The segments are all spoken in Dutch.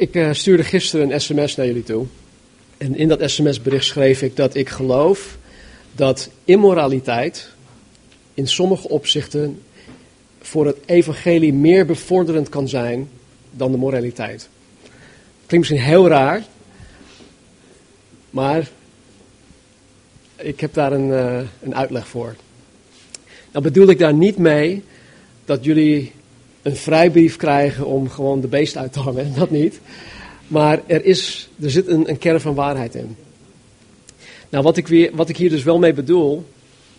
Ik uh, stuurde gisteren een sms naar jullie toe. En in dat sms-bericht schreef ik dat ik geloof dat immoraliteit in sommige opzichten voor het evangelie meer bevorderend kan zijn dan de moraliteit. Klinkt misschien heel raar, maar ik heb daar een, uh, een uitleg voor. Nou bedoel ik daar niet mee dat jullie een vrijbrief krijgen om gewoon de beest uit te hangen, dat niet. Maar er, is, er zit een, een kern van waarheid in. Nou, wat ik, weer, wat ik hier dus wel mee bedoel,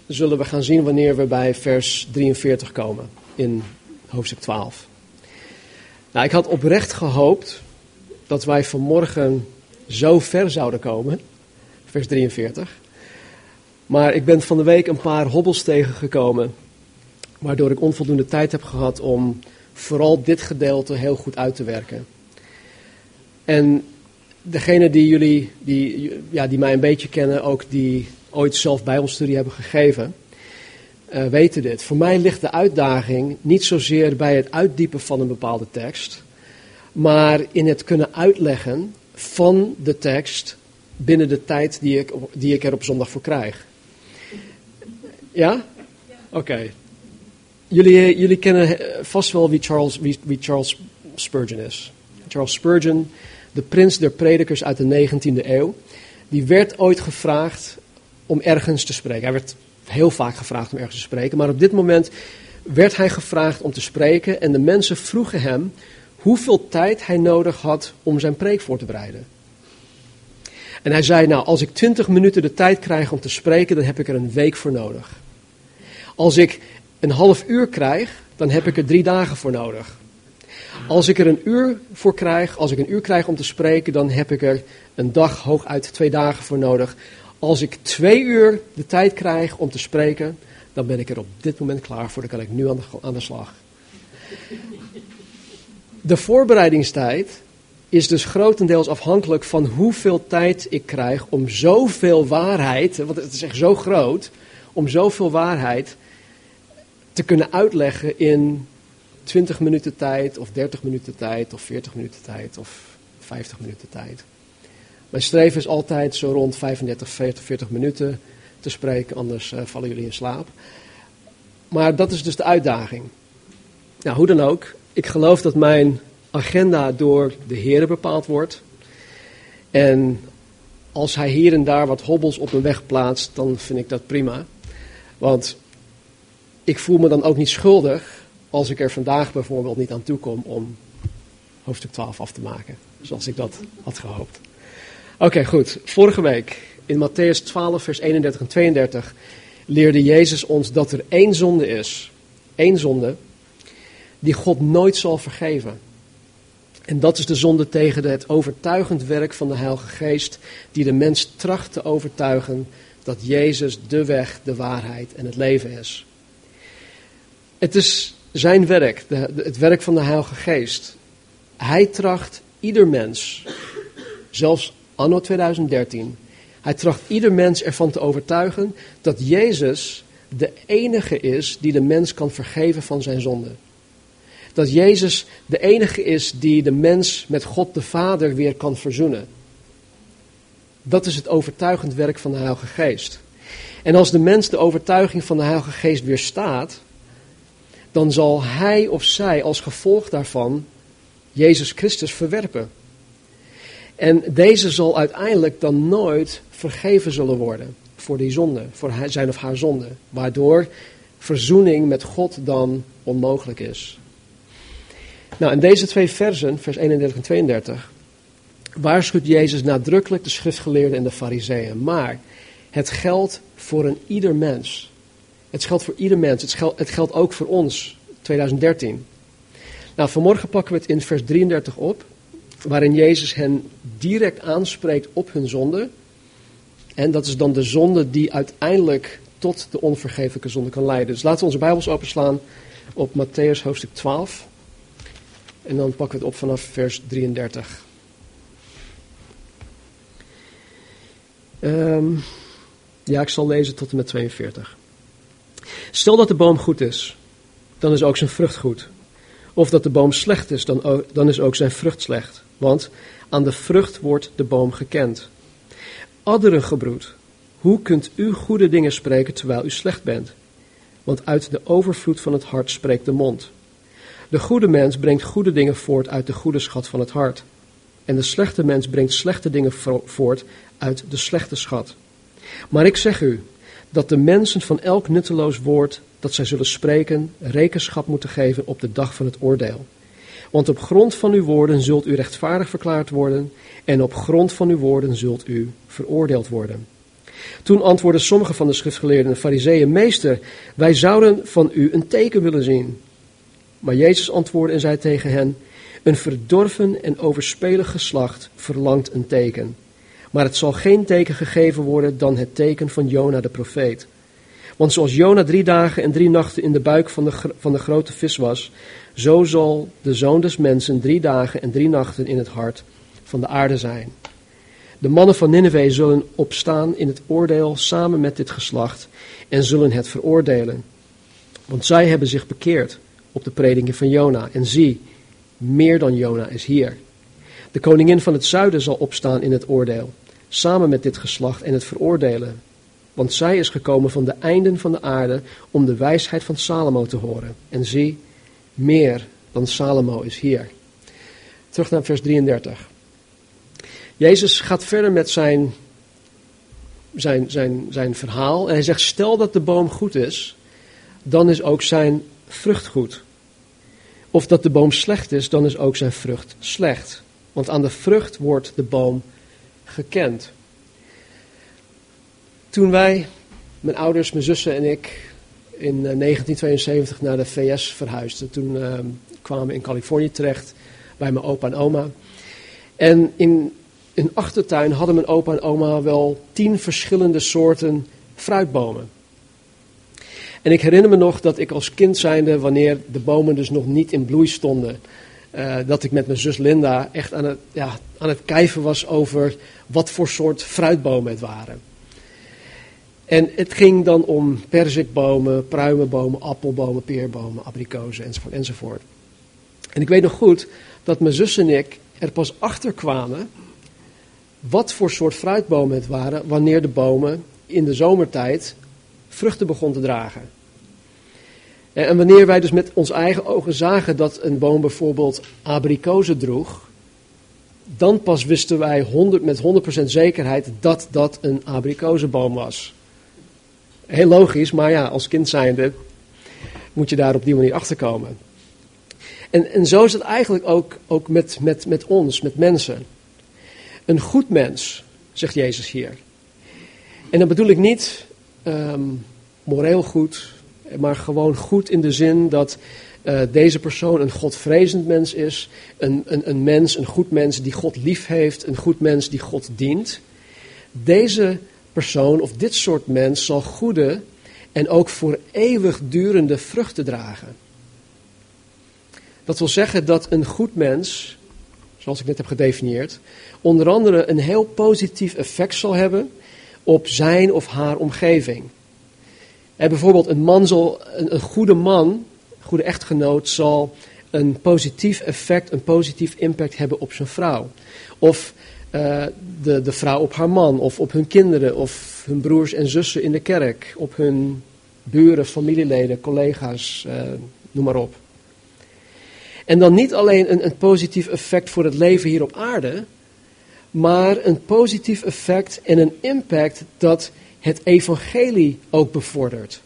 zullen we gaan zien wanneer we bij vers 43 komen in hoofdstuk 12. Nou, ik had oprecht gehoopt dat wij vanmorgen zo ver zouden komen, vers 43. Maar ik ben van de week een paar hobbels tegengekomen, waardoor ik onvoldoende tijd heb gehad om vooral dit gedeelte heel goed uit te werken. En degene die jullie, die, ja, die mij een beetje kennen, ook die ooit zelf bijbelstudie hebben gegeven, uh, weten dit. Voor mij ligt de uitdaging niet zozeer bij het uitdiepen van een bepaalde tekst, maar in het kunnen uitleggen van de tekst binnen de tijd die ik, die ik er op zondag voor krijg. Ja? Oké. Jullie, eh, jullie kennen eh, vast wel wie Charles, wie, wie Charles Spurgeon is. Charles Spurgeon, de prins der predikers uit de 19e eeuw, die werd ooit gevraagd om ergens te spreken. Hij werd heel vaak gevraagd om ergens te spreken, maar op dit moment werd hij gevraagd om te spreken en de mensen vroegen hem hoeveel tijd hij nodig had om zijn preek voor te bereiden. En hij zei, nou, als ik 20 minuten de tijd krijg om te spreken, dan heb ik er een week voor nodig. Als ik een half uur krijg, dan heb ik er drie dagen voor nodig. Als ik er een uur voor krijg, als ik een uur krijg om te spreken, dan heb ik er een dag, hooguit twee dagen voor nodig. Als ik twee uur de tijd krijg om te spreken, dan ben ik er op dit moment klaar voor. Dan kan ik nu aan de, aan de slag. De voorbereidingstijd is dus grotendeels afhankelijk van hoeveel tijd ik krijg om zoveel waarheid, want het is echt zo groot, om zoveel waarheid te kunnen uitleggen in 20 minuten tijd, of 30 minuten tijd, of 40 minuten tijd, of 50 minuten tijd. Mijn streven is altijd zo rond 35, 40, 40 minuten te spreken, anders uh, vallen jullie in slaap. Maar dat is dus de uitdaging. Nou, hoe dan ook, ik geloof dat mijn agenda door de Heer bepaald wordt. En als hij hier en daar wat hobbels op mijn weg plaatst, dan vind ik dat prima. Want ik voel me dan ook niet schuldig als ik er vandaag bijvoorbeeld niet aan toe kom om hoofdstuk 12 af te maken. Zoals ik dat had gehoopt. Oké, goed. Vorige week in Matthäus 12, vers 31 en 32 leerde Jezus ons dat er één zonde is. Één zonde die God nooit zal vergeven. En dat is de zonde tegen het overtuigend werk van de Heilige Geest, die de mens tracht te overtuigen dat Jezus de weg, de waarheid en het leven is. Het is zijn werk, het werk van de Heilige Geest. Hij tracht ieder mens, zelfs anno 2013, hij tracht ieder mens ervan te overtuigen dat Jezus de enige is die de mens kan vergeven van zijn zonde. Dat Jezus de enige is die de mens met God de Vader weer kan verzoenen. Dat is het overtuigend werk van de Heilige Geest. En als de mens de overtuiging van de Heilige Geest weerstaat, dan zal hij of zij als gevolg daarvan Jezus Christus verwerpen. En deze zal uiteindelijk dan nooit vergeven zullen worden voor die zonde, voor zijn of haar zonde, waardoor verzoening met God dan onmogelijk is. Nou, in deze twee versen, vers 31 en 32, waarschuwt Jezus nadrukkelijk de schriftgeleerden en de fariseeën. Maar het geldt voor een ieder mens. Het geldt voor ieder mens. Het geldt, het ook voor ons, 2013. Nou, vanmorgen pakken we het in vers 33 op, waarin Jezus hen direct aanspreekt op hun zonde. En dat is dan de zonde die uiteindelijk tot de onvergeeflijke zonde kan leiden. Dus laten we onze Bijbels openslaan op Matthäus hoofdstuk 12. En dan pakken we het op vanaf vers 33. Um, ja, ik zal lezen tot en met 42. Stel dat de boom goed is, dan is ook zijn vrucht goed. Of dat de boom slecht is, dan, dan is ook zijn vrucht slecht. Want aan de vrucht wordt de boom gekend. Adderengebroed, hoe kunt u goede dingen spreken terwijl u slecht bent? Want uit de overvloed van het hart spreekt de mond. De goede mens brengt goede dingen voort uit de goede schat van het hart. En de slechte mens brengt slechte dingen voort uit de slechte schat. Maar ik zeg u dat de mensen van elk nutteloos woord dat zij zullen spreken rekenschap moeten geven op de dag van het oordeel. Want op grond van uw woorden zult u rechtvaardig verklaard worden en op grond van uw woorden zult u veroordeeld worden. Toen antwoordden sommige van de schriftgeleerden en fariseeën, meester, wij zouden van u een teken willen zien. Maar Jezus antwoordde en zei tegen hen, een verdorven en overspelig geslacht verlangt een teken. Maar het zal geen teken gegeven worden dan het teken van Jona de profeet. Want zoals Jona drie dagen en drie nachten in de buik van de, van de grote vis was, zo zal de zoon des mensen drie dagen en drie nachten in het hart van de aarde zijn. De mannen van Nineveh zullen opstaan in het oordeel samen met dit geslacht en zullen het veroordelen. Want zij hebben zich bekeerd op de predingen van Jona. En zie, meer dan Jona is hier. De koningin van het zuiden zal opstaan in het oordeel, samen met dit geslacht en het veroordelen. Want zij is gekomen van de einden van de aarde om de wijsheid van Salomo te horen. En zie, meer dan Salomo is hier. Terug naar vers 33. Jezus gaat verder met zijn, zijn, zijn, zijn verhaal. En hij zegt: Stel dat de boom goed is, dan is ook zijn vrucht goed. Of dat de boom slecht is, dan is ook zijn vrucht slecht. Want aan de vrucht wordt de boom gekend. Toen wij, mijn ouders, mijn zussen en ik, in 1972 eh, naar de VS verhuisden, toen uh, kwamen we in Californië terecht bij mijn opa en oma. En in een achtertuin hadden mijn opa en oma wel tien verschillende soorten fruitbomen. En ik herinner me nog dat ik als kind zijnde, wanneer de bomen dus nog niet in bloei stonden, uh, dat ik met mijn zus Linda echt aan het, ja, aan het kijven was over wat voor soort fruitbomen het waren. En het ging dan om perzikbomen, pruimenbomen, appelbomen, peerbomen, abrikozen enzovoort, enzovoort. En ik weet nog goed dat mijn zus en ik er pas achter kwamen wat voor soort fruitbomen het waren wanneer de bomen in de zomertijd vruchten begon te dragen. En wanneer wij dus met ons eigen ogen zagen dat een boom bijvoorbeeld abrikozen droeg, dan pas wisten wij 100, met 100% zekerheid dat dat een abrikozenboom was. Heel logisch, maar ja, als kind zijnde moet je daar op die manier achter komen. En, en zo is het eigenlijk ook, ook met, met, met ons, met mensen. Een goed mens, zegt Jezus hier. En dan bedoel ik niet um, moreel goed, maar gewoon goed in de zin dat uh, deze persoon een godvrezend mens is. Een, een, een mens, een goed mens die God lief heeft, een goed mens die God dient. Deze persoon of dit soort mens zal goede en ook voor eeuwig durende vruchten dragen. Dat wil zeggen dat een goed mens, zoals ik net heb gedefinieerd, onder andere een heel positief effect zal hebben op zijn of haar omgeving. En bijvoorbeeld een man zal, een, goede man, een goede echtgenoot zal een positief effect, een positief impact hebben op zijn vrouw. Of uh, de, de vrouw op haar man, of op hun kinderen, of hun broers en zussen in de kerk, op hun buren, familieleden, collega's, uh, noem maar op. En dan niet alleen een, een positief effect voor het leven hier op aarde, maar een positief effect en een impact dat het evangelie ook bevordert.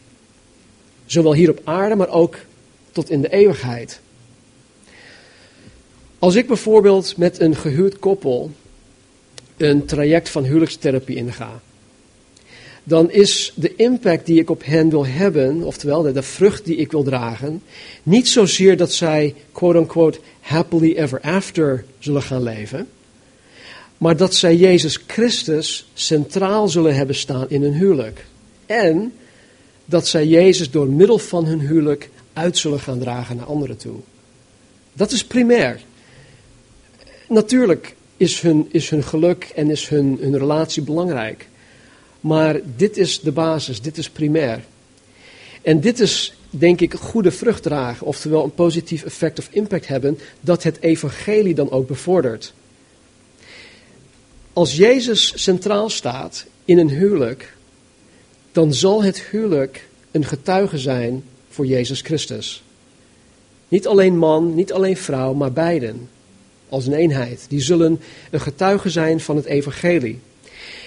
Zowel hier op aarde, maar ook tot in de eeuwigheid. Als ik bijvoorbeeld met een gehuurd koppel een traject van huwelijkstherapie inga, dan is de impact die ik op hen wil hebben, oftewel de, de vrucht die ik wil dragen, niet zozeer dat zij quote-unquote happily ever after zullen gaan leven, maar dat zij Jezus Christus centraal zullen hebben staan in hun huwelijk. En dat zij Jezus door middel van hun huwelijk uit zullen gaan dragen naar anderen toe. Dat is primair. Natuurlijk is hun, is hun geluk en is hun, hun relatie belangrijk. Maar dit is de basis, dit is primair. En dit is, denk ik, goede vrucht dragen, oftewel een positief effect of impact hebben, dat het evangelie dan ook bevordert. Als Jezus centraal staat in een huwelijk, dan zal het huwelijk een getuige zijn voor Jezus Christus. Niet alleen man, niet alleen vrouw, maar beiden als een eenheid. Die zullen een getuige zijn van het evangelie.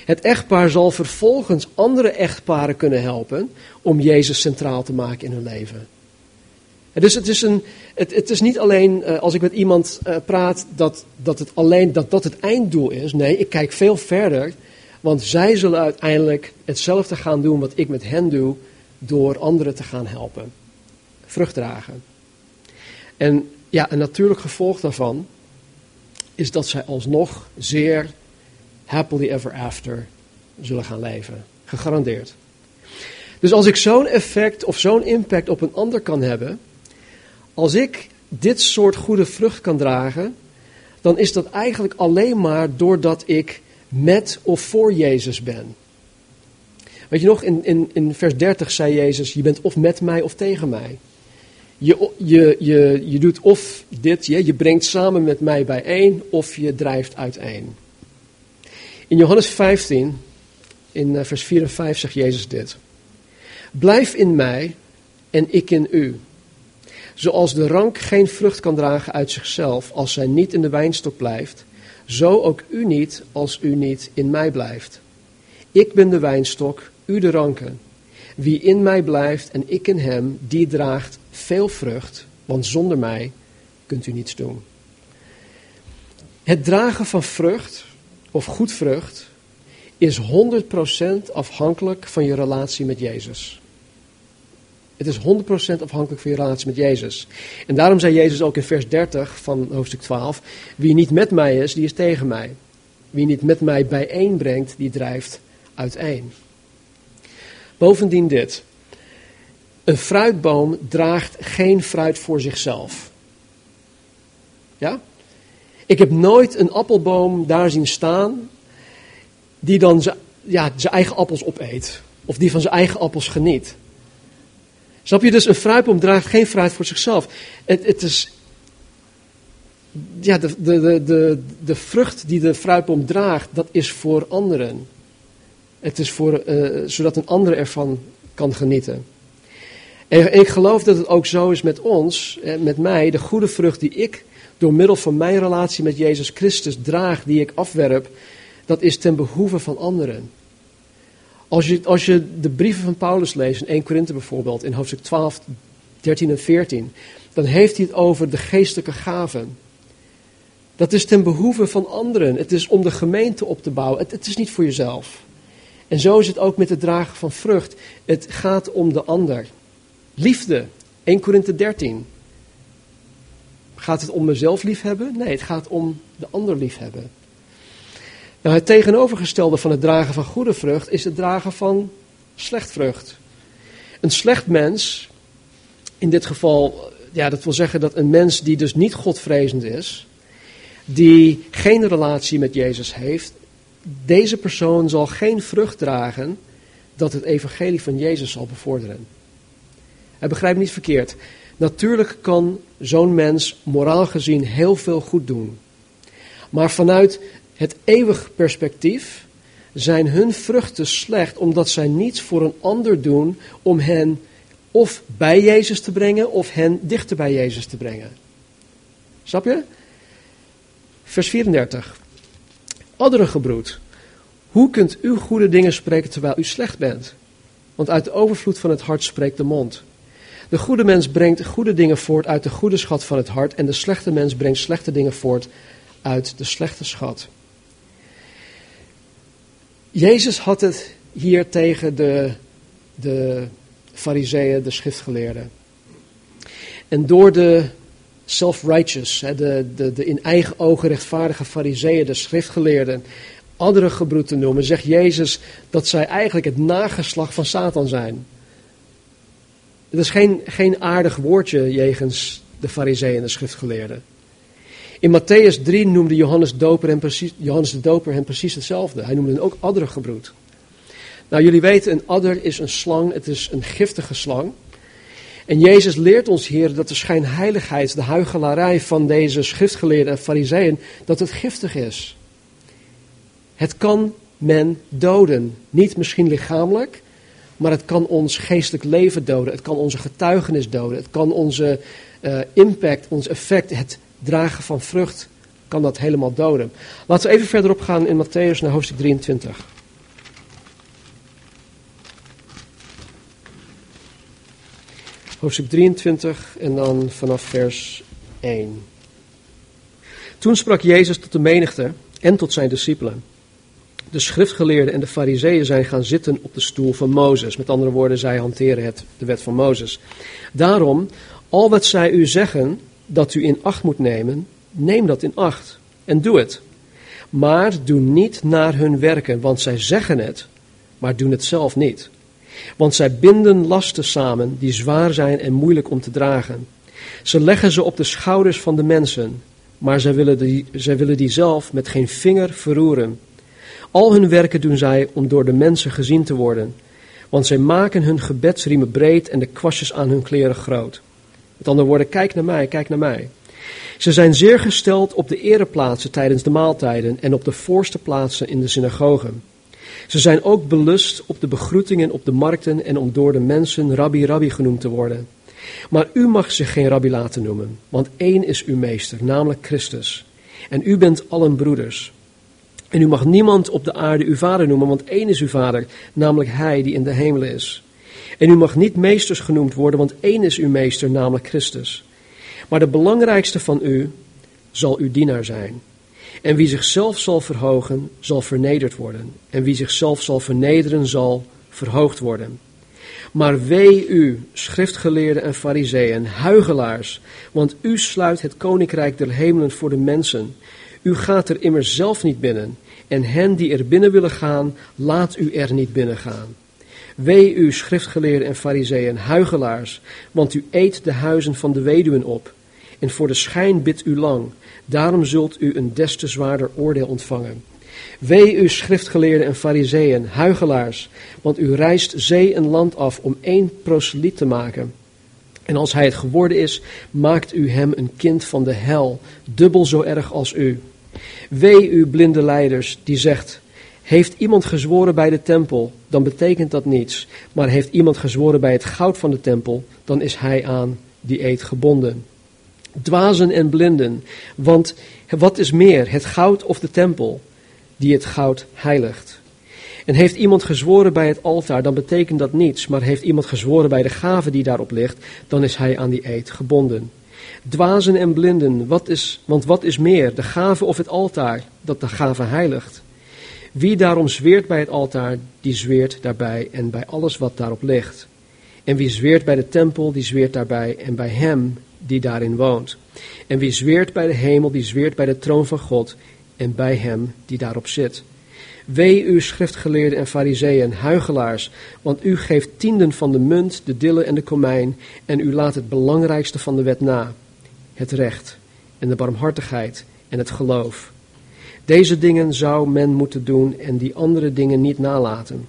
Het echtpaar zal vervolgens andere echtparen kunnen helpen om Jezus centraal te maken in hun leven. Dus het is, een, het, het is niet alleen uh, als ik met iemand uh, praat dat, dat het alleen dat, dat het einddoel is. Nee, ik kijk veel verder. Want zij zullen uiteindelijk hetzelfde gaan doen wat ik met hen doe, door anderen te gaan helpen. Vrucht dragen. En ja, een natuurlijk gevolg daarvan is dat zij alsnog zeer happily ever after zullen gaan leven. Gegarandeerd. Dus als ik zo'n effect of zo'n impact op een ander kan hebben, als ik dit soort goede vrucht kan dragen, dan is dat eigenlijk alleen maar doordat ik met of voor Jezus ben. Weet je nog, in, in, in vers 30 zei Jezus, je bent of met mij of tegen mij. Je, je, je, je doet of dit, je, je brengt samen met mij bijeen, of je drijft uiteen. In Johannes 15, in eh, vers 4 en 5 zegt Jezus dit. Blijf in mij en ik in u. Zoals de rank geen vrucht kan dragen uit zichzelf als zij niet in de wijnstok blijft, zo ook u niet als u niet in mij blijft. Ik ben de wijnstok, u de ranken. Wie in mij blijft en ik in hem, die draagt veel vrucht, want zonder mij kunt u niets doen. Het dragen van vrucht, of goed vrucht, is 100% afhankelijk van je relatie met Jezus. Het is 100% afhankelijk van je relatie met Jezus. En daarom zei Jezus ook in vers 30 van hoofdstuk 12: Wie niet met mij is, die is tegen mij. Wie niet met mij bijeenbrengt, die drijft uiteen. Bovendien dit. Een fruitboom draagt geen fruit voor zichzelf. Ja? Ik heb nooit een appelboom daar zien staan die dan zijn ja, eigen appels opeet. Of die van zijn eigen appels geniet. Snap je? Dus een fruitboom draagt geen fruit voor zichzelf. Het, het is. Ja, de, de, de, de, vrucht die de fruitboom draagt, dat is voor anderen. Het is voor, uh, zodat een ander ervan kan genieten. En ik geloof dat het ook zo is met ons, eh, met mij, de goede vrucht die ik door middel van mijn relatie met Jezus Christus draag, die ik afwerp, dat is ten behoeve van anderen. Als je, als je de brieven van Paulus leest, in 1 Korinthe bijvoorbeeld, in hoofdstuk 12, 13 en 14, dan heeft hij het over de geestelijke gaven. Dat is ten behoeve van anderen. Het is om de gemeente op te bouwen. Het, is niet voor jezelf. En zo is het ook met het dragen van vrucht. Het gaat om de ander. Liefde, 1 Korinthe 13. Gaat het om mezelf liefhebben? Nee, het gaat om de ander liefhebben. Het tegenovergestelde van het dragen van goede vrucht is het dragen van slecht vrucht. Een slecht mens, in dit geval, ja, dat wil zeggen dat een mens die dus niet godvrezend is, die geen relatie met Jezus heeft, deze persoon zal geen vrucht dragen dat het evangelie van Jezus zal bevorderen. Hij begrijpt niet verkeerd. Natuurlijk kan zo'n mens moraal gezien heel veel goed doen. Maar vanuit het eeuwig perspectief zijn hun vruchten slecht omdat zij niets voor een ander doen om hen of bij Jezus te brengen of hen dichter bij Jezus te brengen. Snap je? Vers 34. gebroed. hoe kunt u goede dingen spreken terwijl u slecht bent? Want uit de overvloed van het hart spreekt de mond. De goede mens brengt goede dingen voort uit de goede schat van het hart en de slechte mens brengt slechte dingen voort uit de slechte schat. Jezus had het hier tegen de, de fariseeën, de schriftgeleerden. En door de self-righteous, de, de, de in eigen ogen rechtvaardige fariseeën, de schriftgeleerden, andere gebroed te noemen, zegt Jezus dat zij eigenlijk het nageslag van Satan zijn. Het is geen, geen aardig woordje jegens de fariseeën en de schriftgeleerden. In Matthäus 3 noemde Johannes, Doper precies, Johannes de Doper hem precies hetzelfde. Hij noemde hem ook addergebroed. Nou, jullie weten, een adder is een slang, het is een giftige slang. En Jezus leert ons hier dat de schijnheiligheid, de huichelarij van deze schriftgeleerden en fariseeën, dat het giftig is. Het kan men doden. Niet misschien lichamelijk, maar het kan ons geestelijk leven doden. Het kan onze getuigenis doden. Het kan onze uh, impact, ons effect, het dragen van vrucht, kan dat helemaal doden. Laten we even verderop gaan in Matthäus naar hoofdstuk 23. Hoofdstuk 23 en dan vanaf vers 1. Toen sprak Jezus tot de menigte en tot zijn discipelen. De schriftgeleerden en de fariseeën zijn gaan zitten op de stoel van Mozes. Met andere woorden, zij hanteren het, de wet van Mozes. Daarom, al wat zij u zeggen dat u in acht moet nemen, neem dat in acht en doe het. Maar doe niet naar hun werken, want zij zeggen het, maar doen het zelf niet. Want zij binden lasten samen die zwaar zijn en moeilijk om te dragen. Ze leggen ze op de schouders van de mensen, maar zij willen die, zij willen die zelf met geen vinger verroeren. Al hun werken doen zij om door de mensen gezien te worden, want zij maken hun gebedsriemen breed en de kwastjes aan hun kleren groot. Met andere woorden, kijk naar mij, kijk naar mij. Ze zijn zeer gesteld op de ereplaatsen tijdens de maaltijden en op de voorste plaatsen in de synagogen. Ze zijn ook belust op de begroetingen op de markten en om door de mensen rabbi rabbi genoemd te worden. Maar u mag zich geen rabbi laten noemen, want één is uw meester, namelijk Christus. En u bent allen broeders. En u mag niemand op de aarde uw vader noemen, want één is uw vader, namelijk hij die in de hemel is. En u mag niet meesters genoemd worden, want één is uw meester, namelijk Christus. Maar de belangrijkste van u zal uw dienaar zijn. En wie zichzelf zal verhogen, zal vernederd worden. En wie zichzelf zal vernederen, zal verhoogd worden. Maar wee u, schriftgeleerden en fariseeën, huigelaars, want u sluit het koninkrijk der hemelen voor de mensen. U gaat er immers zelf niet binnen, en hen die er binnen willen gaan, laat u er niet binnen gaan. Wee u, schriftgeleerden en fariseeën, huigelaars, want u eet de huizen van de weduwen op, en voor de schijn bidt u lang, daarom zult u een des te zwaarder oordeel ontvangen. Wee u, schriftgeleerden en fariseeën, huigelaars, want u reist zee en land af om één proseliet te maken. En als hij het geworden is, maakt u hem een kind van de hel, dubbel zo erg als u. Wee u, blinde leiders, die zegt, heeft iemand gezworen bij de tempel, dan betekent dat niets. Maar heeft iemand gezworen bij het goud van de tempel, dan is hij aan die eet gebonden. Dwazen en blinden, want wat is meer, het goud of de tempel, die het goud heiligt? En heeft iemand gezworen bij het altaar, dan betekent dat niets. Maar heeft iemand gezworen bij de gave die daarop ligt, dan is hij aan die eed gebonden. Dwazen en blinden, wat is, want wat is meer, de gave of het altaar, dat de gave heiligt? Wie daarom zweert bij het altaar, die zweert daarbij en bij alles wat daarop ligt. En wie zweert bij de tempel, die zweert daarbij en bij hem die daarin woont. En wie zweert bij de hemel, die zweert bij de troon van God en bij hem die daarop zit. Wee u schriftgeleerden en fariseeën, huigelaars, want u geeft tienden van de munt, de dille en de komijn, en u laat het belangrijkste van de wet na, het recht en de barmhartigheid en het geloof. Deze dingen zou men moeten doen en die andere dingen niet nalaten.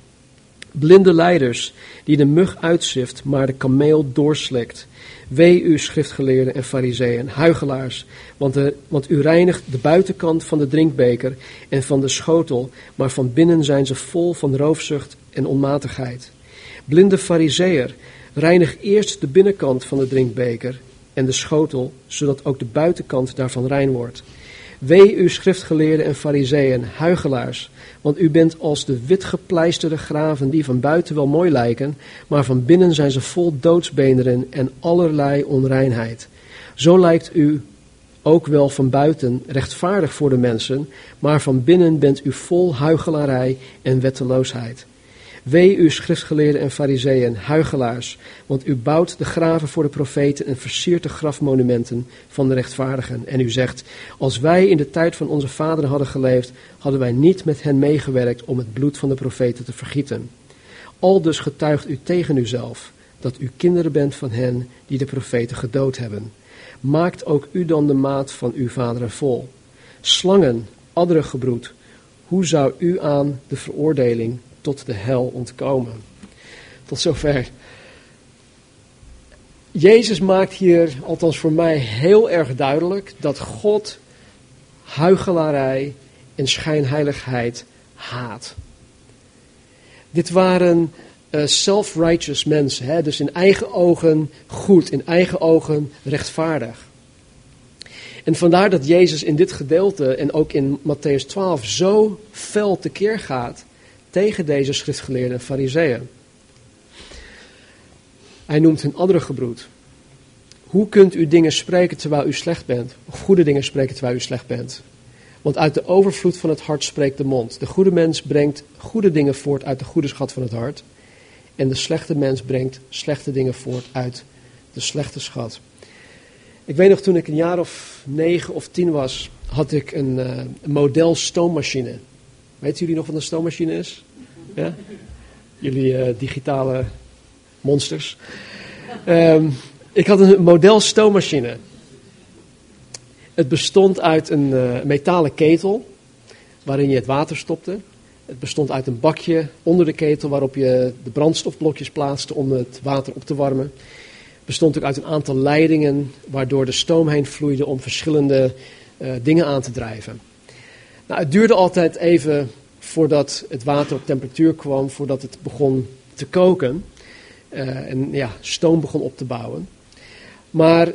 Blinde leiders die de mug uitzift, maar de kameel doorslikt. Wee u schriftgeleerden en fariseeën, huigelaars, want, want u reinigt de buitenkant van de drinkbeker en van de schotel, maar van binnen zijn ze vol van roofzucht en onmatigheid. Blinde fariseer, reinig eerst de binnenkant van de drinkbeker en de schotel, zodat ook de buitenkant daarvan rein wordt. Wee u schriftgeleerden en fariseeën, huigelaars, want u bent als de witgepleisterde graven die van buiten wel mooi lijken, maar van binnen zijn ze vol doodsbeenderen en allerlei onreinheid. Zo lijkt u ook wel van buiten rechtvaardig voor de mensen, maar van binnen bent u vol huichelarij en wetteloosheid. Wee u schriftgeleerden en fariseeën, huigelaars, want u bouwt de graven voor de profeten en versiert de grafmonumenten van de rechtvaardigen. En u zegt, als wij in de tijd van onze vaderen hadden geleefd, hadden wij niet met hen meegewerkt om het bloed van de profeten te vergieten. Al dus getuigt u tegen uzelf dat u kinderen bent van hen die de profeten gedood hebben. Maakt ook u dan de maat van uw vaderen vol. Slangen, adderengebroed, hoe zou u aan de veroordeling tot de hel ontkomen. Tot zover. Jezus maakt hier, althans voor mij, heel erg duidelijk dat God huichelarij en schijnheiligheid haat. Dit waren uh, self-righteous mensen, hè? dus in eigen ogen goed, in eigen ogen rechtvaardig. En vandaar dat Jezus in dit gedeelte en ook in Matthäus 12 zo fel tekeer gaat tegen deze schriftgeleerde fariseeën. Hij noemt hun andere gebroed. Hoe kunt u dingen spreken terwijl u slecht bent? Of goede dingen spreken terwijl u slecht bent? Want uit de overvloed van het hart spreekt de mond. De goede mens brengt goede dingen voort uit de goede schat van het hart. En de slechte mens brengt slechte dingen voort uit de slechte schat. Ik weet nog, toen ik een jaar of negen of tien was, had ik een, een model stoommachine. Weten jullie nog wat een stoommachine is? Ja? Jullie uh, digitale monsters. Um, ik had een model stoommachine. Het bestond uit een uh, metalen ketel waarin je het water stopte. Het bestond uit een bakje onder de ketel waarop je de brandstofblokjes plaatste om het water op te warmen. Het bestond ook uit een aantal leidingen waardoor de stoom heen vloeide om verschillende uh, dingen aan te drijven. Nou, het duurde altijd even voordat het water op temperatuur kwam, voordat het begon te koken. Uh, en ja, stoom begon op te bouwen. Maar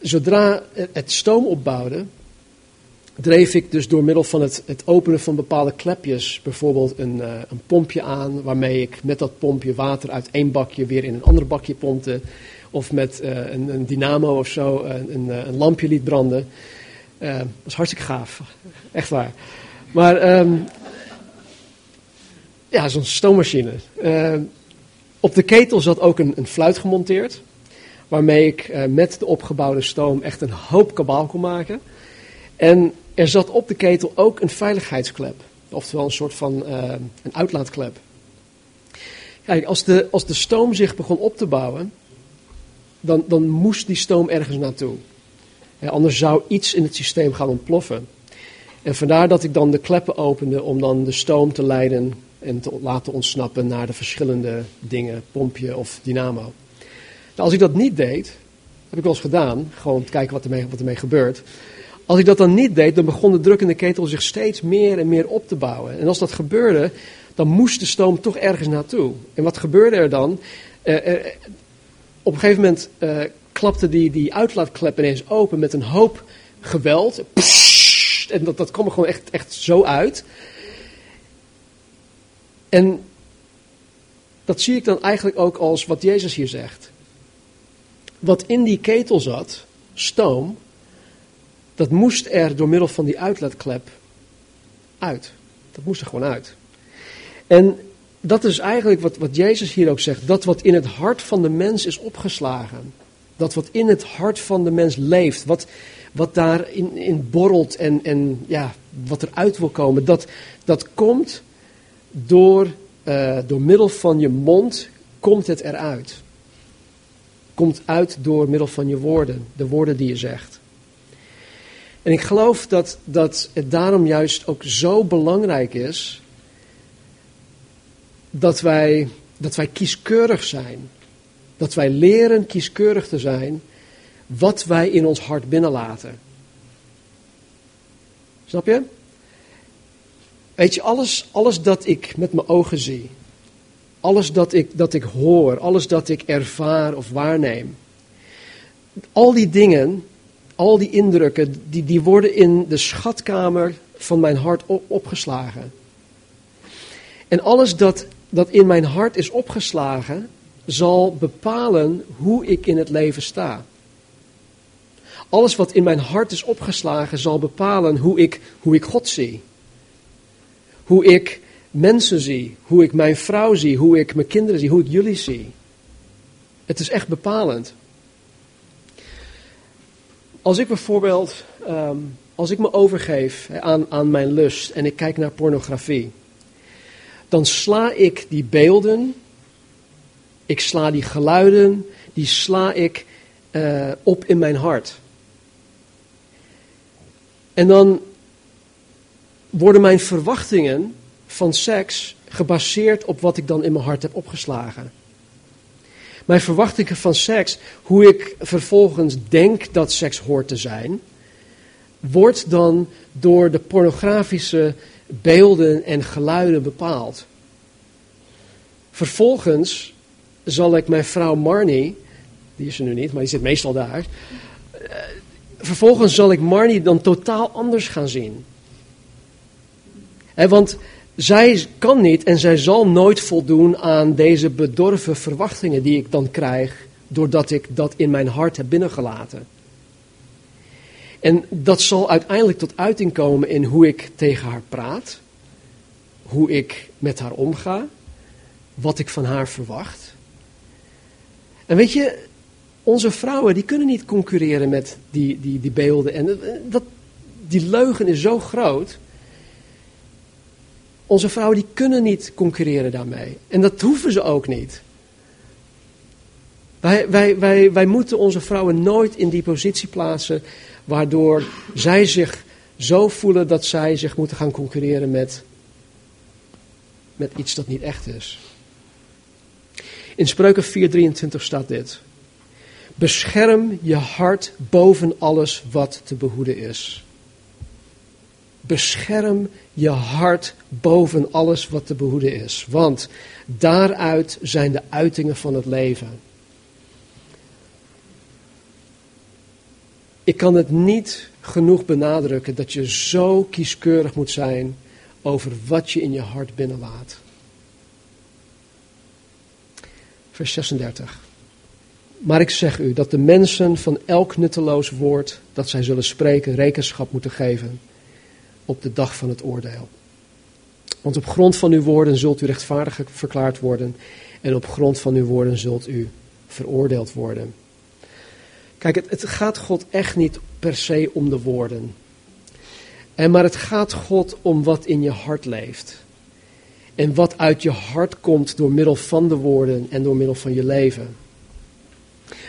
zodra het stoom opbouwde, dreef ik dus door middel van het, het openen van bepaalde klepjes bijvoorbeeld een, uh, een, pompje aan, waarmee ik met dat pompje water uit één bakje weer in een ander bakje pompte. Of met uh, een, een, dynamo of zo een, een lampje liet branden. Uh, dat was hartstikke gaaf, echt waar. Maar um, ja, zo'n stoommachine. op de ketel zat ook een, een fluit gemonteerd waarmee ik uh, met de opgebouwde stoom echt een hoop kabaal kon maken. En er zat op de ketel ook een veiligheidsklep, oftewel een soort van een uitlaatklep. Kijk, als de, als de stoom zich begon op te bouwen, dan, dan moest die stoom ergens naartoe. Anders zou iets in het systeem gaan ontploffen. En vandaar dat ik dan de kleppen opende om dan de stoom te leiden en te laten ontsnappen naar de verschillende dingen, pompje of dynamo. Nou, als ik dat niet deed, heb ik wel eens gedaan, gewoon kijken wat ermee, wat ermee gebeurt. Als ik dat dan niet deed, dan begon de druk in de ketel zich steeds meer en meer op te bouwen. En als dat gebeurde, dan moest de stoom toch ergens naartoe. En wat gebeurde er dan? Uh, uh, op een gegeven moment uh, klapte die, die uitlaatklep ineens open met een hoop geweld. En dat, dat kwam er gewoon echt, echt zo uit. En dat zie ik dan eigenlijk ook als wat Jezus hier zegt wat in die ketel zat, stoom, dat moest er door middel van die uitlaatklep uit. Dat moest er gewoon uit. En dat is eigenlijk wat, wat Jezus hier ook zegt. Dat wat in het hart van de mens is opgeslagen. Dat wat in het hart van de mens leeft. Wat, wat daarin in borrelt en, en ja, wat eruit wil komen. Dat, dat komt door, uh, door middel van je mond, komt het eruit komt uit door middel van je woorden, de woorden die je zegt. En ik geloof dat, dat het daarom juist ook zo belangrijk is dat wij, dat wij kieskeurig zijn. Dat wij leren kieskeurig te zijn wat wij in ons hart binnenlaten. Snap je? Weet je, alles, alles dat ik met mijn ogen zie, alles dat ik, dat ik hoor, alles dat ik ervaar of waarneem. Al die dingen, al die indrukken, die, die worden in de schatkamer van mijn hart opgeslagen. En alles dat, dat in mijn hart is opgeslagen, zal bepalen hoe ik in het leven sta. Alles wat in mijn hart is opgeslagen, zal bepalen hoe ik, hoe ik God zie. Hoe ik mensen zie, hoe ik mijn vrouw zie, hoe ik mijn kinderen zie, hoe ik jullie zie. Het is echt bepalend. Als ik bijvoorbeeld, um, als ik me overgeef aan, aan mijn lust en ik kijk naar pornografie, dan sla ik die beelden, ik sla die geluiden, die sla ik uh, op in mijn hart. En dan worden mijn verwachtingen van seks gebaseerd op wat ik dan in mijn hart heb opgeslagen. Mijn verwachtingen van seks, hoe ik vervolgens denk dat seks hoort te zijn, wordt dan door de pornografische beelden en geluiden bepaald. Vervolgens zal ik mijn vrouw Marnie, die is er nu niet, maar die zit meestal daar. Eh, vervolgens zal ik Marnie dan totaal anders gaan zien. want zij kan niet en zij zal nooit voldoen aan deze bedorven verwachtingen die ik dan krijg, doordat ik dat in mijn hart heb binnengelaten. En dat zal uiteindelijk tot uiting komen in hoe ik tegen haar praat, hoe ik met haar omga, wat ik van haar verwacht. En weet je, onze vrouwen die kunnen niet concurreren met die, die, die beelden. En dat, die leugen is zo groot. Onze vrouwen die kunnen niet concurreren daarmee. En dat hoeven ze ook niet. Wij, wij, wij, wij moeten onze vrouwen nooit in die positie plaatsen waardoor zij zich zo voelen dat zij zich moeten gaan concurreren met, met iets dat niet echt is. In Spreuken 4:23 staat dit. Bescherm je hart boven alles wat te behoeden is. Bescherm je hart boven alles wat te behoeden is. Want daaruit zijn de uitingen van het leven. Ik kan het niet genoeg benadrukken dat je zo kieskeurig moet zijn over wat je in je hart binnenlaat. Vers 36. Maar ik zeg u dat de mensen van elk nutteloos woord dat zij zullen spreken rekenschap moeten geven op de dag van het oordeel. Want op grond van uw woorden zult u rechtvaardig verklaard worden en op grond van uw woorden zult u veroordeeld worden. Kijk, het, gaat God echt niet per se om de woorden. En maar het gaat God om wat in je hart leeft. En wat uit je hart komt door middel van de woorden en door middel van je leven.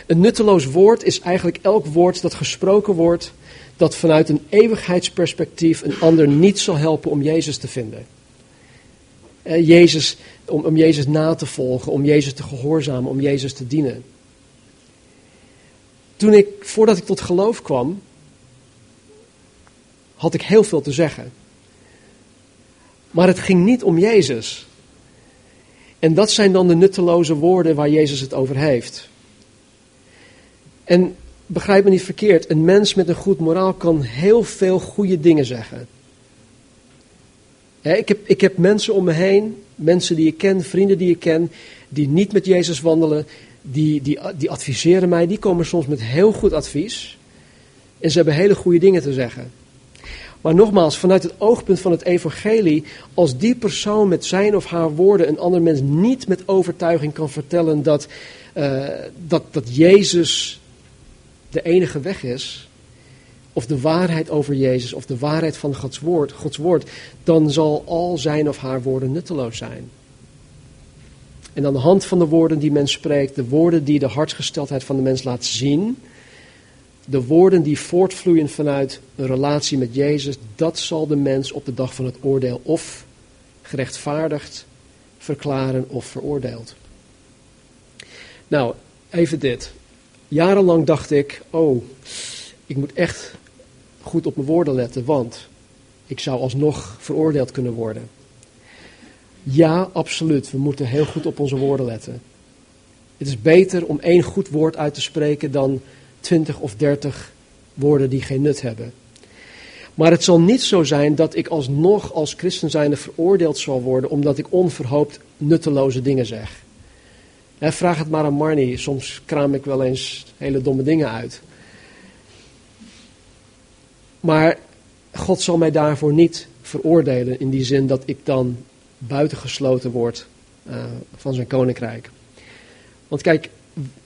Een nutteloos woord is eigenlijk elk woord dat gesproken wordt, dat vanuit een eeuwigheidsperspectief een ander niet zal helpen om Jezus te vinden. Eh, Jezus, om, om Jezus na te volgen, om Jezus te gehoorzamen, om Jezus te dienen. Toen ik, voordat ik tot geloof kwam, had ik heel veel te zeggen. Maar het ging niet om Jezus. En dat zijn dan de nutteloze woorden waar Jezus het over heeft. En begrijp me niet verkeerd, een mens met een goed moraal kan heel veel goede dingen zeggen. ik, heb, ik heb mensen om me heen, mensen die ik ken, vrienden die ik ken, die niet met Jezus wandelen, die, die, die adviseren mij, die komen soms met heel goed advies. En ze hebben hele goede dingen te zeggen. Maar nogmaals, vanuit het oogpunt van het evangelie, als die persoon met zijn of haar woorden een ander mens niet met overtuiging kan vertellen dat, uh, dat, dat Jezus de enige weg is, of de waarheid over Jezus, of de waarheid van Gods woord, Gods woord, dan zal al zijn of haar woorden nutteloos zijn. En aan de hand van de woorden die men spreekt, de woorden die de hartsgesteldheid van de mens laat zien, de woorden die voortvloeien vanuit een relatie met Jezus, dat zal de mens op de dag van het oordeel of gerechtvaardigd verklaren of veroordeeld. Nou, even dit. Jarenlang dacht ik, oh, ik moet echt goed op mijn woorden letten, want ik zou alsnog veroordeeld kunnen worden. Ja, absoluut. We moeten heel goed op onze woorden letten. Het is beter om één goed woord uit te spreken dan twintig of dertig woorden die geen nut hebben. Maar het zal niet zo zijn dat ik alsnog als christen zijnde veroordeeld zal worden omdat ik onverhoopt nutteloze dingen zeg. vraag het maar aan Marnie, soms kraam ik wel eens hele domme dingen uit. Maar God zal mij daarvoor niet veroordelen in die zin dat ik dan buitengesloten word uh, van zijn koninkrijk. Want kijk,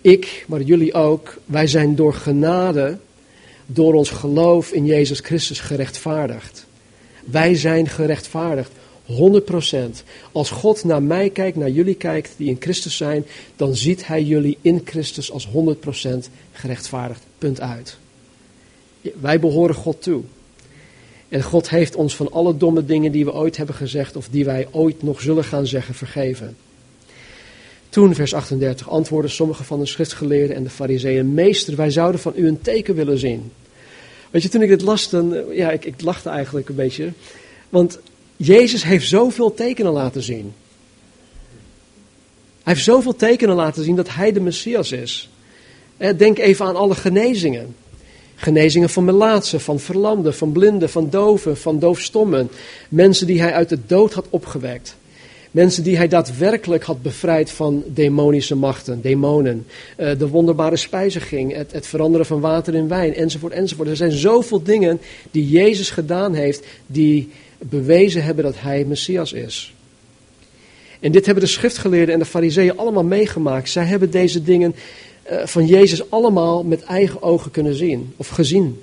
ik, maar jullie ook, wij zijn door genade, door ons geloof in Jezus Christus gerechtvaardigd. Wij zijn gerechtvaardigd, 100%. Als God naar mij kijkt, naar jullie kijkt, die in Christus zijn, dan ziet Hij jullie in Christus als 100% gerechtvaardigd. Punt uit. Wij behoren God toe. En God heeft ons van alle domme dingen die we ooit hebben gezegd of die wij ooit nog zullen gaan zeggen vergeven. Toen, vers 38, antwoordden sommige van de schriftgeleerden en de fariseeën, meester, wij zouden van u een teken willen zien. Weet je, toen ik dit las, dan, eh, ja, ik, ik lachte eigenlijk een beetje. Want Jezus heeft zoveel tekenen laten zien. Hij heeft zoveel tekenen laten zien dat hij de Messias is. Denk even aan alle genezingen. Genezingen van melaatsen, van verlamden, van blinden, van doven, van doofstommen. Mensen die hij uit de dood had opgewekt. Mensen die hij daadwerkelijk had bevrijd van demonische machten, demonen. Eh, de wonderbare spijziging, het, het veranderen van water in wijn, enzovoort, enzovoort. Er zijn zoveel dingen die Jezus gedaan heeft, die bewezen hebben dat hij Messias is. En dit hebben de schriftgeleerden en de fariseeën allemaal meegemaakt. Zij hebben deze dingen eh, van Jezus allemaal met eigen ogen kunnen zien, of gezien.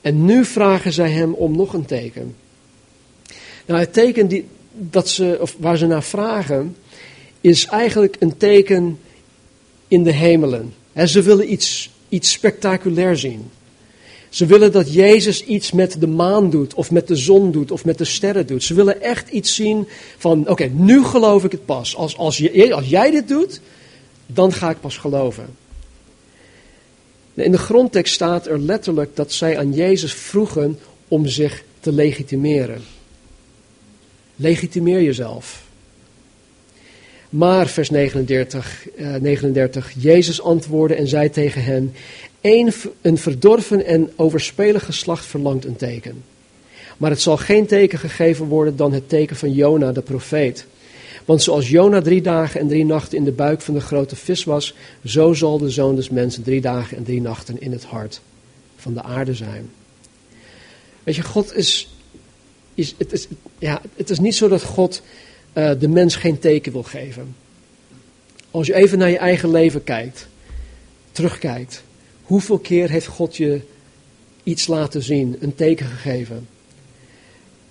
En nu vragen zij hem om nog een teken. Nou, het teken die, dat ze, of waar ze naar vragen, is eigenlijk een teken in de hemelen. ze willen iets, iets spectaculair zien. Ze willen dat Jezus iets met de maan doet, of met de zon doet, of met de sterren doet. Ze willen echt iets zien van, oké, nu geloof ik het pas. Als, als, je, als jij dit doet, dan ga ik pas geloven. In de grondtekst staat er letterlijk dat zij aan Jezus vroegen om zich te legitimeren. Legitimeer jezelf. Maar, vers 39, uh, 39, Jezus antwoordde en zei tegen hen, een, een verdorven en overspelig geslacht verlangt een teken. Maar het zal geen teken gegeven worden dan het teken van Jona, de profeet. Want zoals Jona drie dagen en drie nachten in de buik van de grote vis was, zo zal de zoon des mensen drie dagen en drie nachten in het hart van de aarde zijn. Weet je, God is, is, het, is ja, het is niet zo dat God uh, de mens geen teken wil geven. Als je even naar je eigen leven kijkt, terugkijkt, hoeveel keer heeft God je iets laten zien, een teken gegeven?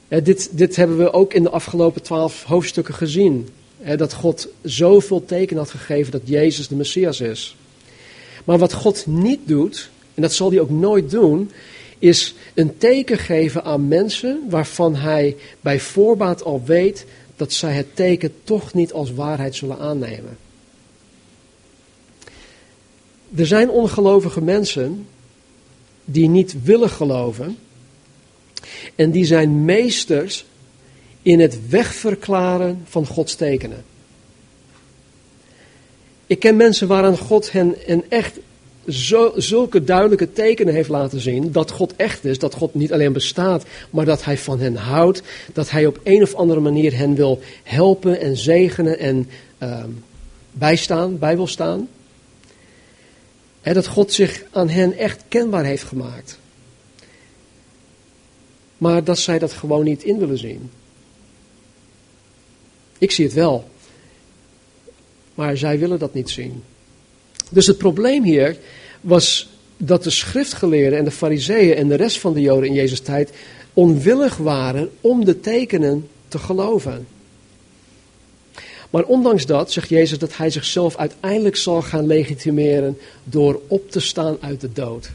dit, dit hebben we ook in de afgelopen twaalf hoofdstukken gezien. dat God zoveel teken had gegeven dat Jezus de Messias is. Maar wat God niet doet, en dat zal hij ook nooit doen, is een teken geven aan mensen waarvan hij bij voorbaat al weet dat zij het teken toch niet als waarheid zullen aannemen. Er zijn ongelovige mensen die niet willen geloven en die zijn meesters in het wegverklaren van Gods tekenen. Ik ken mensen waaraan God hen, hen echt zo, zulke duidelijke tekenen heeft laten zien dat God echt is, dat God niet alleen bestaat, maar dat Hij van hen houdt, dat Hij op een of andere manier hen wil helpen en zegenen en uh, bijstaan, bij wil staan. He, dat God zich aan hen echt kenbaar heeft gemaakt. Maar dat zij dat gewoon niet in willen zien. Ik zie het wel. Maar zij willen dat niet zien. Dus het probleem hier was dat de schriftgeleerden en de fariseeën en de rest van de joden in Jezus tijd onwillig waren om de tekenen te geloven. Maar ondanks dat zegt Jezus dat hij zichzelf uiteindelijk zal gaan legitimeren door op te staan uit de dood.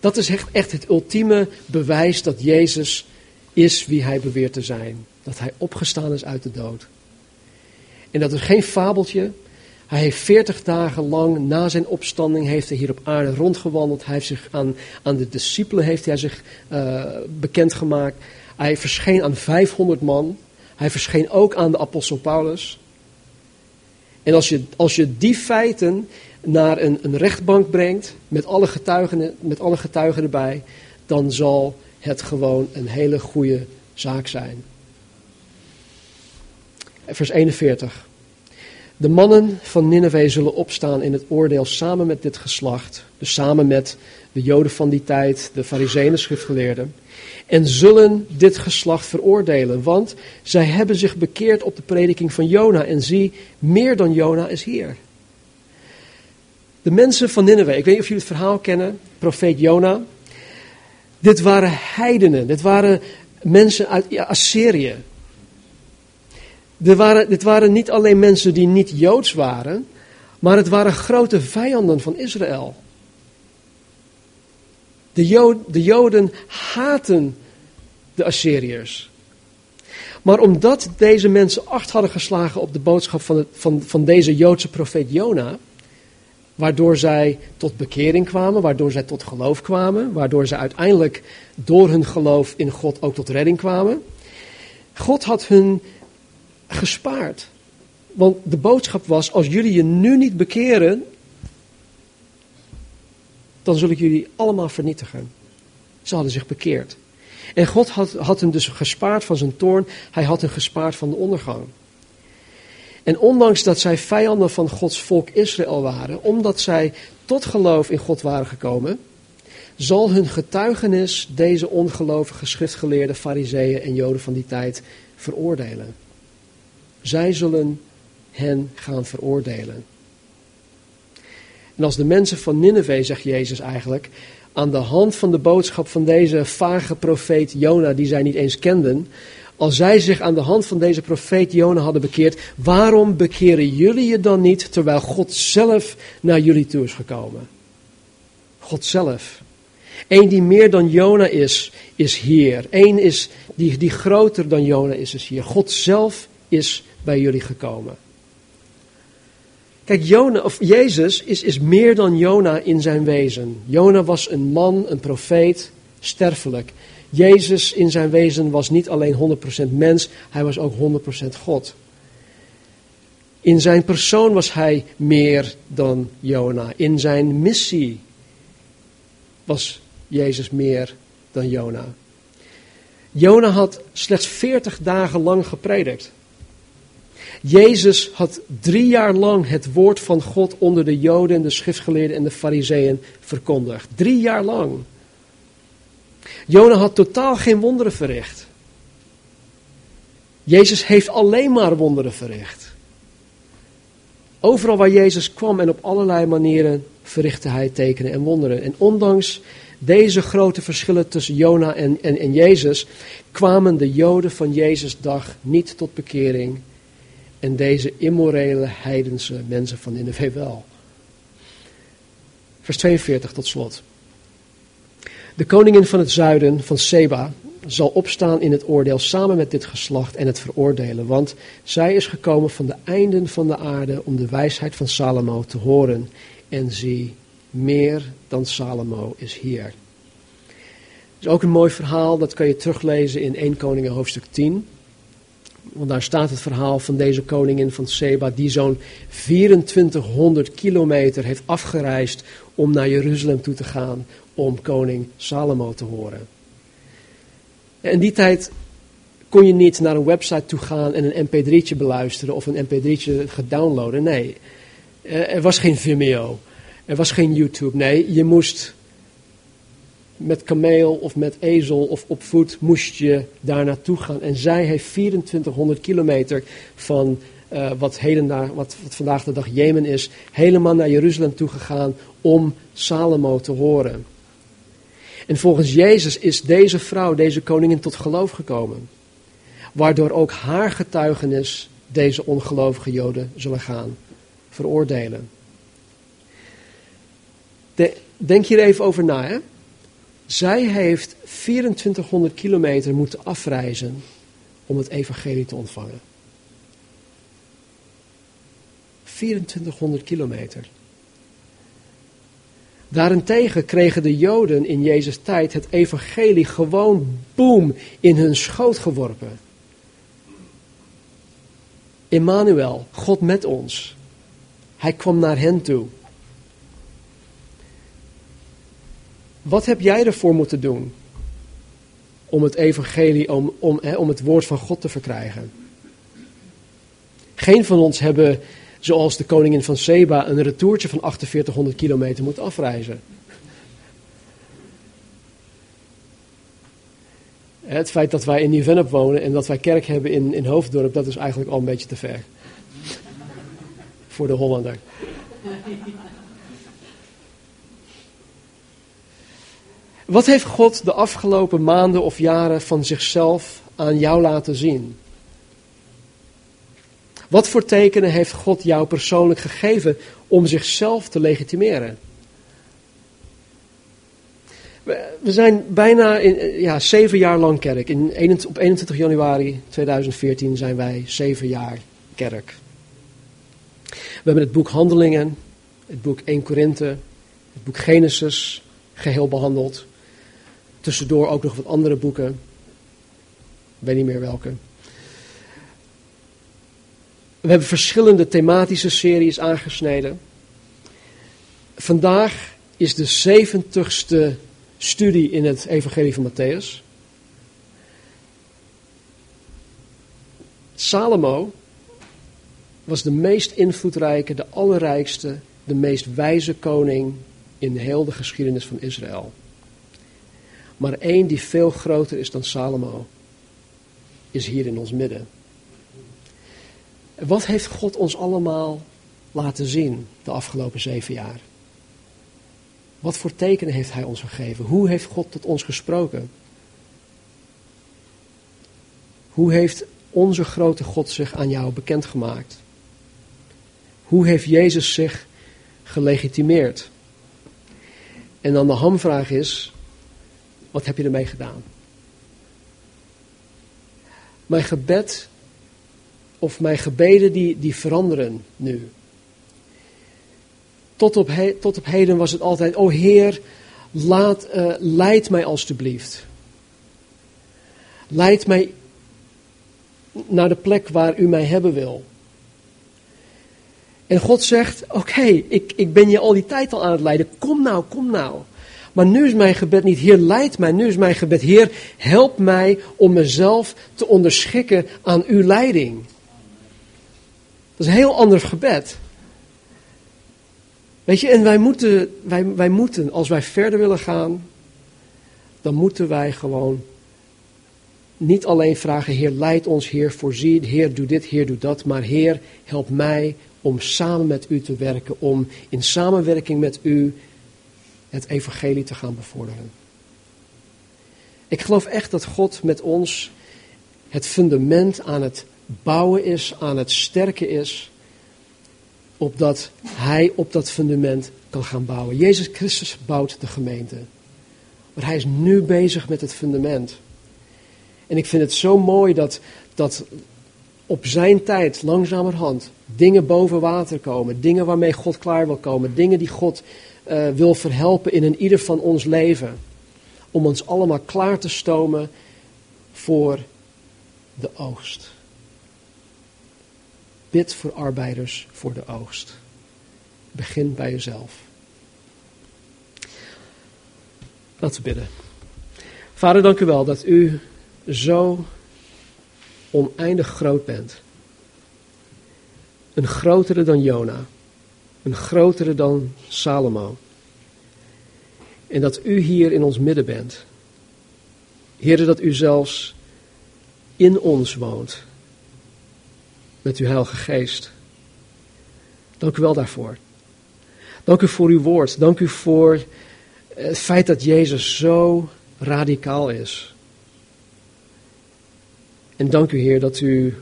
Dat is echt, echt het ultieme bewijs dat Jezus is wie hij beweert te zijn. Dat hij opgestaan is uit de dood. En dat is geen fabeltje. Hij heeft veertig dagen lang na zijn opstanding heeft hij hier op aarde rondgewandeld. Hij heeft zich aan, aan de discipelen heeft hij zich uh, bekendgemaakt. Hij verscheen aan 500 man. Hij verscheen ook aan de apostel Paulus. En als je, als je die feiten naar een, een rechtbank brengt, met alle, getuigen, met alle getuigen erbij, dan zal het gewoon een hele goede zaak zijn. Vers 41. De mannen van Nineveh zullen opstaan in het oordeel samen met dit geslacht, dus samen met de Joden van die tijd, de Farizeeën schriftgeleerden, en zullen dit geslacht veroordelen, want zij hebben zich bekeerd op de prediking van Jona en zie, meer dan Jona is hier. De mensen van Nineveh, ik weet niet of jullie het verhaal kennen, profeet Jona. Dit waren heidenen, dit waren mensen uit Assyrië. Dit waren, dit waren niet alleen mensen die niet Joods waren, maar het waren grote vijanden van Israël. De, de Joden haten de Assyriërs. Maar omdat deze mensen acht hadden geslagen op de boodschap van, van, van deze Joodse profeet Jona, waardoor zij tot bekering kwamen, waardoor zij tot geloof kwamen, waardoor zij uiteindelijk door hun geloof in God ook tot redding kwamen. God had hun gespaard. Want de boodschap was: als jullie je nu niet bekeren, dan zul ik jullie allemaal vernietigen. Ze hadden zich bekeerd. En God had, had hen dus gespaard van zijn toorn, hij had hen gespaard van de ondergang. En ondanks dat zij vijanden van Gods volk Israël waren, omdat zij tot geloof in God waren gekomen, zal hun getuigenis deze ongelovige schriftgeleerde fariseeën en joden van die tijd veroordelen. Zij zullen hen gaan veroordelen. En als de mensen van Nineveh, zegt Jezus eigenlijk, aan de hand van de boodschap van deze vage profeet Jona, die zij niet eens kenden, als zij zich aan de hand van deze profeet Jona hadden bekeerd, waarom bekeren jullie je dan niet terwijl God zelf naar jullie toe is gekomen? God zelf. Eén die meer dan Jona is, is hier. Eén is die, die groter dan Jona is, is hier. God zelf is bij jullie gekomen. Kijk, Jona, of Jezus is, is meer dan Jona in zijn wezen. Jona was een man, een profeet, sterfelijk. Jezus in zijn wezen was niet alleen 100% mens, hij was ook 100% God. In zijn persoon was hij meer dan Jona. In zijn missie was Jezus meer dan Jona. Jona had slechts 40 dagen lang gepredikt. Jezus had drie jaar lang het woord van God onder de Joden, de schriftgeleerden en de Fariseeën verkondigd. Drie jaar lang. Jona had totaal geen wonderen verricht. Jezus heeft alleen maar wonderen verricht. Overal waar Jezus kwam en op allerlei manieren verrichtte hij tekenen en wonderen. En ondanks deze grote verschillen tussen Jona en, en, en Jezus, kwamen de Joden van Jezus dag niet tot bekering en deze immorele heidense mensen van Nineveh wel. Vers 42 tot slot. De koningin van het zuiden, van Seba, zal opstaan in het oordeel samen met dit geslacht en het veroordelen, want zij is gekomen van de einden van de aarde om de wijsheid van Salomo te horen. En zie, meer dan Salomo is hier. Het is ook een mooi verhaal, dat kan je teruglezen in 1 Koningen hoofdstuk 10. Want daar staat het verhaal van deze koningin van Seba, die zo'n 2400 kilometer heeft afgereisd om naar Jeruzalem toe te gaan om koning Salomo te horen. In die tijd kon je niet naar een website toe gaan en een mp3'tje beluisteren of een mp3'tje gedownloaden. Nee, eh, er was geen Vimeo, er was geen YouTube. Nee, je moest met kameel of met ezel of op voet moest je daar naartoe gaan. En zij heeft 2400 kilometer van uh, wat, wat, wat vandaag de dag Jemen is, helemaal naar Jeruzalem toe gegaan om Salomo te horen. En volgens Jezus is deze vrouw, deze koningin, tot geloof gekomen. Waardoor ook haar getuigenis deze ongelovige Joden zullen gaan veroordelen. De, denk hier even over na. Hè? Zij heeft 2400 kilometer moeten afreizen om het evangelie te ontvangen. 2400 kilometer. Daarentegen kregen de Joden in Jezus' tijd het evangelie gewoon boem in hun schoot geworpen. Emmanuel, God met ons. Hij kwam naar hen toe. Wat heb jij ervoor moeten doen om het evangelie, om, om, om het woord van God te verkrijgen? Geen van ons hebben, zoals de koningin van Seba, een retourtje van 4800 kilometer moeten afreizen. Het feit dat wij in Nieuw-Vennep wonen en dat wij kerk hebben in, in Hoofddorp, dat is eigenlijk al een beetje te ver. Voor de Hollander. Wat heeft God de afgelopen maanden of jaren van zichzelf aan jou laten zien? Wat voor tekenen heeft God jou persoonlijk gegeven om zichzelf te legitimeren? We zijn bijna in, ja, zeven jaar lang kerk. In, op 21 januari 2014 zijn wij zeven jaar kerk. We hebben het boek Handelingen het boek 1 Korinthe, het boek Genesis geheel behandeld. Tussendoor ook nog wat andere boeken. Ik weet niet meer welke. We hebben verschillende thematische series aangesneden. Vandaag is de zeventigste studie in het Evangelie van Matthäus. Salomo was de meest invloedrijke, de allerrijkste, de meest wijze koning in heel de geschiedenis van Israël. Maar één die veel groter is dan Salomo, is hier in ons midden. Wat heeft God ons allemaal laten zien de afgelopen zeven jaar? Wat voor tekenen heeft Hij ons gegeven? Hoe heeft God tot ons gesproken? Hoe heeft onze grote God zich aan jou bekendgemaakt? Hoe heeft Jezus zich gelegitimeerd? En dan de hamvraag is, wat heb je ermee gedaan? Mijn gebed of mijn gebeden die, die veranderen nu. Tot op, tot op heden was het altijd, o Heer, laat, uh, leid mij alstublieft. Leid mij naar de plek waar u mij hebben wil. En God zegt, oké, ik, ik ben je al die tijd al aan het leiden, kom nou, kom nou. Maar nu is mijn gebed niet, Heer, leid mij. Nu is mijn gebed, Heer, help mij om mezelf te onderschikken aan uw leiding. Dat is een heel ander gebed. Weet je, en wij moeten, wij, wij moeten, als wij verder willen gaan, dan moeten wij gewoon niet alleen vragen, Heer, leid ons, Heer, voorzie, Heer, doe dit, Heer, doe dat, maar Heer, help mij om samen met u te werken, om in samenwerking met u het evangelie te gaan bevorderen. Ik geloof echt dat God met ons het fundament aan het bouwen is, aan het sterken is, opdat Hij op dat fundament kan gaan bouwen. Jezus Christus bouwt de gemeente. Maar Hij is nu bezig met het fundament. En ik vind het zo mooi dat, dat op zijn tijd, langzamerhand, dingen boven water komen. Dingen waarmee God klaar wil komen. Dingen die God uh, wil verhelpen in een ieder van ons leven. Om ons allemaal klaar te stomen voor de oogst. Bid voor arbeiders voor de oogst. Begin bij jezelf. Laten we bidden. Vader, dank u wel dat u zo oneindig groot bent. Een grotere dan Jona. Een grotere dan Salomo. En dat u hier in ons midden bent. Heer, dat u zelfs in ons woont. Met uw Heilige Geest. Dank u wel daarvoor. Dank u voor uw woord. Dank u voor het feit dat Jezus zo radicaal is. En dank u, Heer, dat u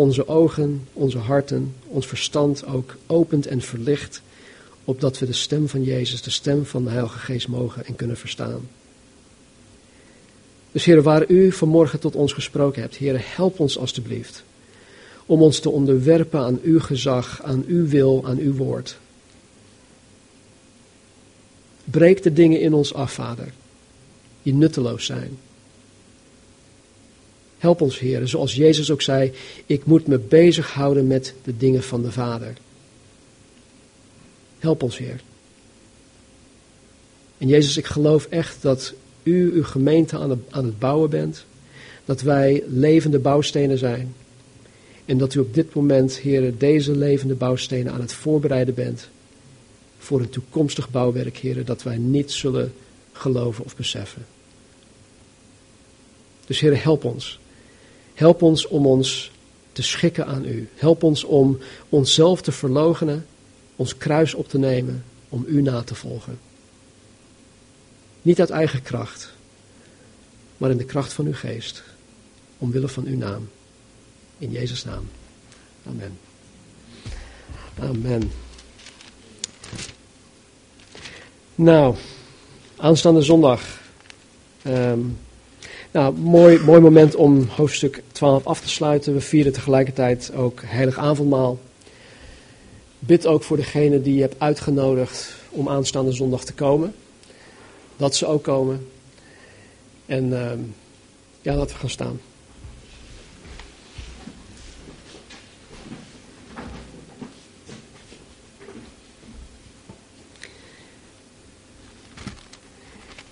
onze ogen, onze harten, ons verstand ook opent en verlicht, opdat we de stem van Jezus, de stem van de Heilige Geest mogen en kunnen verstaan. Dus Heer, waar u vanmorgen tot ons gesproken hebt, Heer, help ons alstublieft om ons te onderwerpen aan uw gezag, aan uw wil, aan uw woord. Breek de dingen in ons af, Vader, die nutteloos zijn. Help ons, Heer. Zoals Jezus ook zei, ik moet me bezighouden met de dingen van de Vader. Help ons, Heer. En Jezus, ik geloof echt dat u uw gemeente aan, aan het bouwen bent. Dat wij levende bouwstenen zijn. En dat u op dit moment, Heer, deze levende bouwstenen aan het voorbereiden bent. Voor een toekomstig bouwwerk, Heer, dat wij niet zullen geloven of beseffen. Dus Heer, help ons. Help ons om ons te schikken aan u. Help ons om onszelf te verloochenen, ons kruis op te nemen, om u na te volgen. Niet uit eigen kracht, maar in de kracht van uw geest, omwille van uw naam. In Jezus' naam. Amen. Amen. Nou, aanstaande zondag. Um, nou, mooi, mooi moment om hoofdstuk 12 af te sluiten. We vieren tegelijkertijd ook heilig avondmaal. bid ook voor degene die je hebt uitgenodigd om aanstaande zondag te komen. Dat ze ook komen. En uh, ja, laten we gaan staan.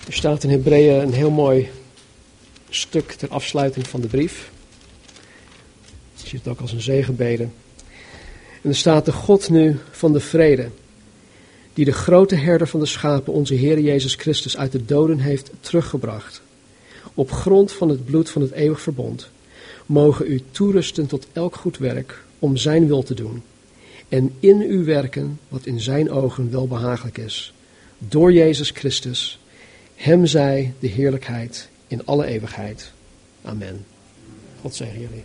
Er staat in Hebreeën een heel mooi stuk ter afsluiting van de brief. Je ziet het ook als een zegenbede. En er staat de God nu van de vrede, die de grote herder van de schapen, onze Heer Jezus Christus, uit de doden heeft teruggebracht. Op grond van het bloed van het eeuwig verbond, mogen u toerusten tot elk goed werk om zijn wil te doen. En in u werken wat in zijn ogen wel behagelijk is. Door Jezus Christus, hem zij de heerlijkheid in alle eeuwigheid. Amen. God zegen jullie.